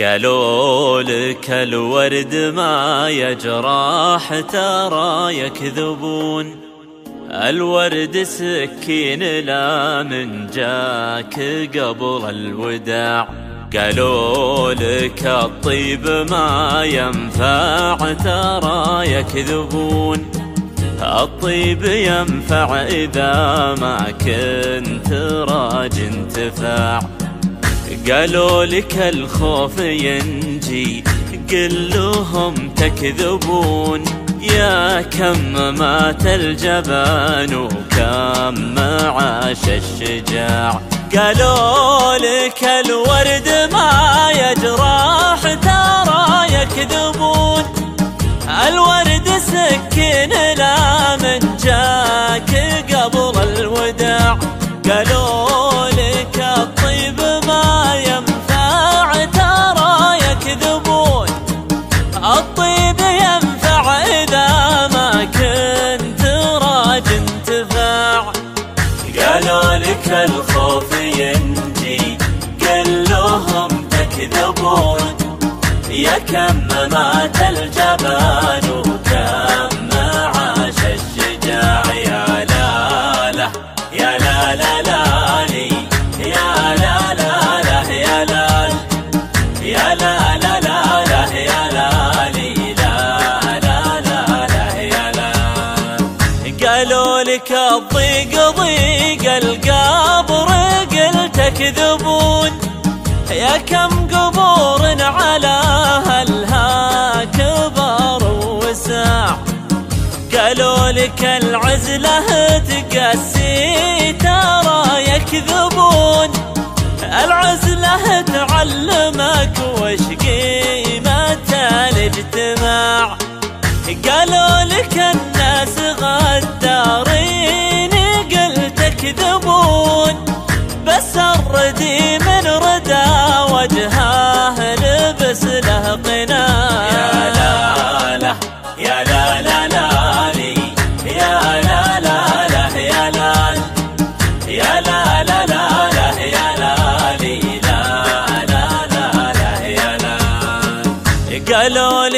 قالوا لك الورد ما يجراح ترى يكذبون. الورد سكين لا من جاك قبل الوداع. قالوا لك الطيب ما ينفع ترى يكذبون. الطيب ينفع إذا ما كنت راج انتفاع. قالوا لك الخوف ينجي قل لهم تكذبون. يا كم مات الجبان وكم عاش الشجاع. قالوا لك الورد ما يجراح ترى يكذبون. الورد سكين لا من جاك قبل الوداع. قالوا قالوا لك الخوف ينجي. قل لهم تكذبون. يا كم مات الجبان وكم عاش الشجاع. يا يا لا لا لا لي. يا لا يا يا لا يا لا لا لا يا لا. قالوا لك الضيق قل تكذبون يا كم قبور على هلها كبر وساع. قالوا لك العزلة تقسي ترى يكذبون. العزلة تعلمك وش قيمة الاجتماع قالوا لك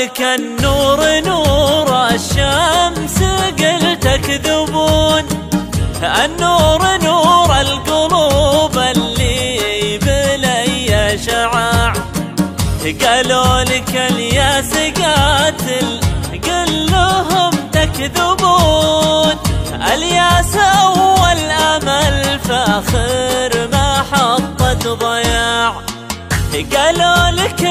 لك النور نور الشمس قل تكذبون النور نور القلوب اللي بلي شعاع. قالوا لك الياس قاتل قل لهم تكذبون. الياس أول أمل فاخر ما حطت ضياع. قالوا لك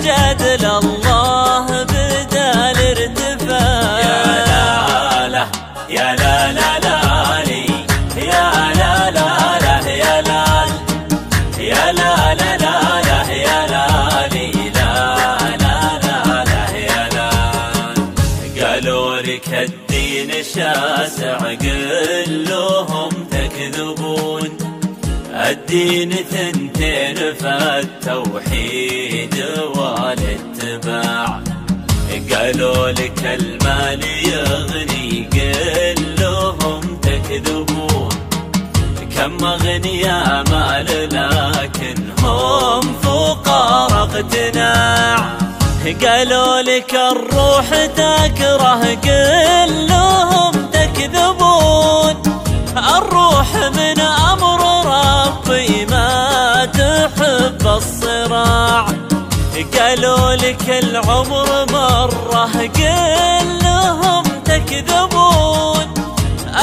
الياس سجد لله بدال ارتفاع. يا لا لا يا لا لا لا لي. يا لا لا لا يا لا يا لا لا لا لا يا لا لي. لا لا لا لا يا لا. قالوا لك الدين شاسع قل لهم تكذبون. الدين ثنتين فالتوحيد والاتباع. قالوا لك المال يغني قل لهم تكذبون. كم أغنياء مال لكن هم فقراء اقتناع. قالوا لك الروح تكره قل قالوا لك العمر مرة قل لهم تكذبون.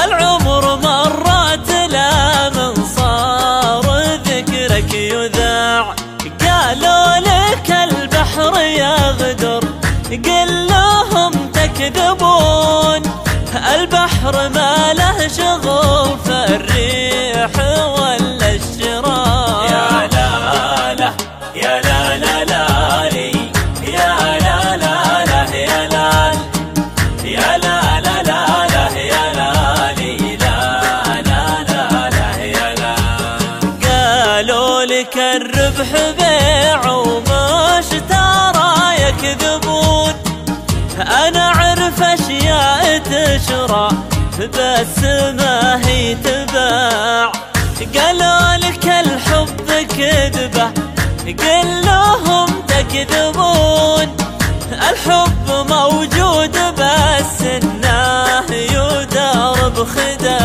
العمر مرات لا من صار ذكرك يذاع. قالوا لك البحر يغدر قل لهم تكذبون. البحر ما قالوا لك الربح بيع ومش ترى يكذبون. أنا أعرف أشياء تشرى بس ما هي تباع. قالوا لك الحب كذبة قل لهم تكذبون. الحب موجود بس إنه يدار بخداع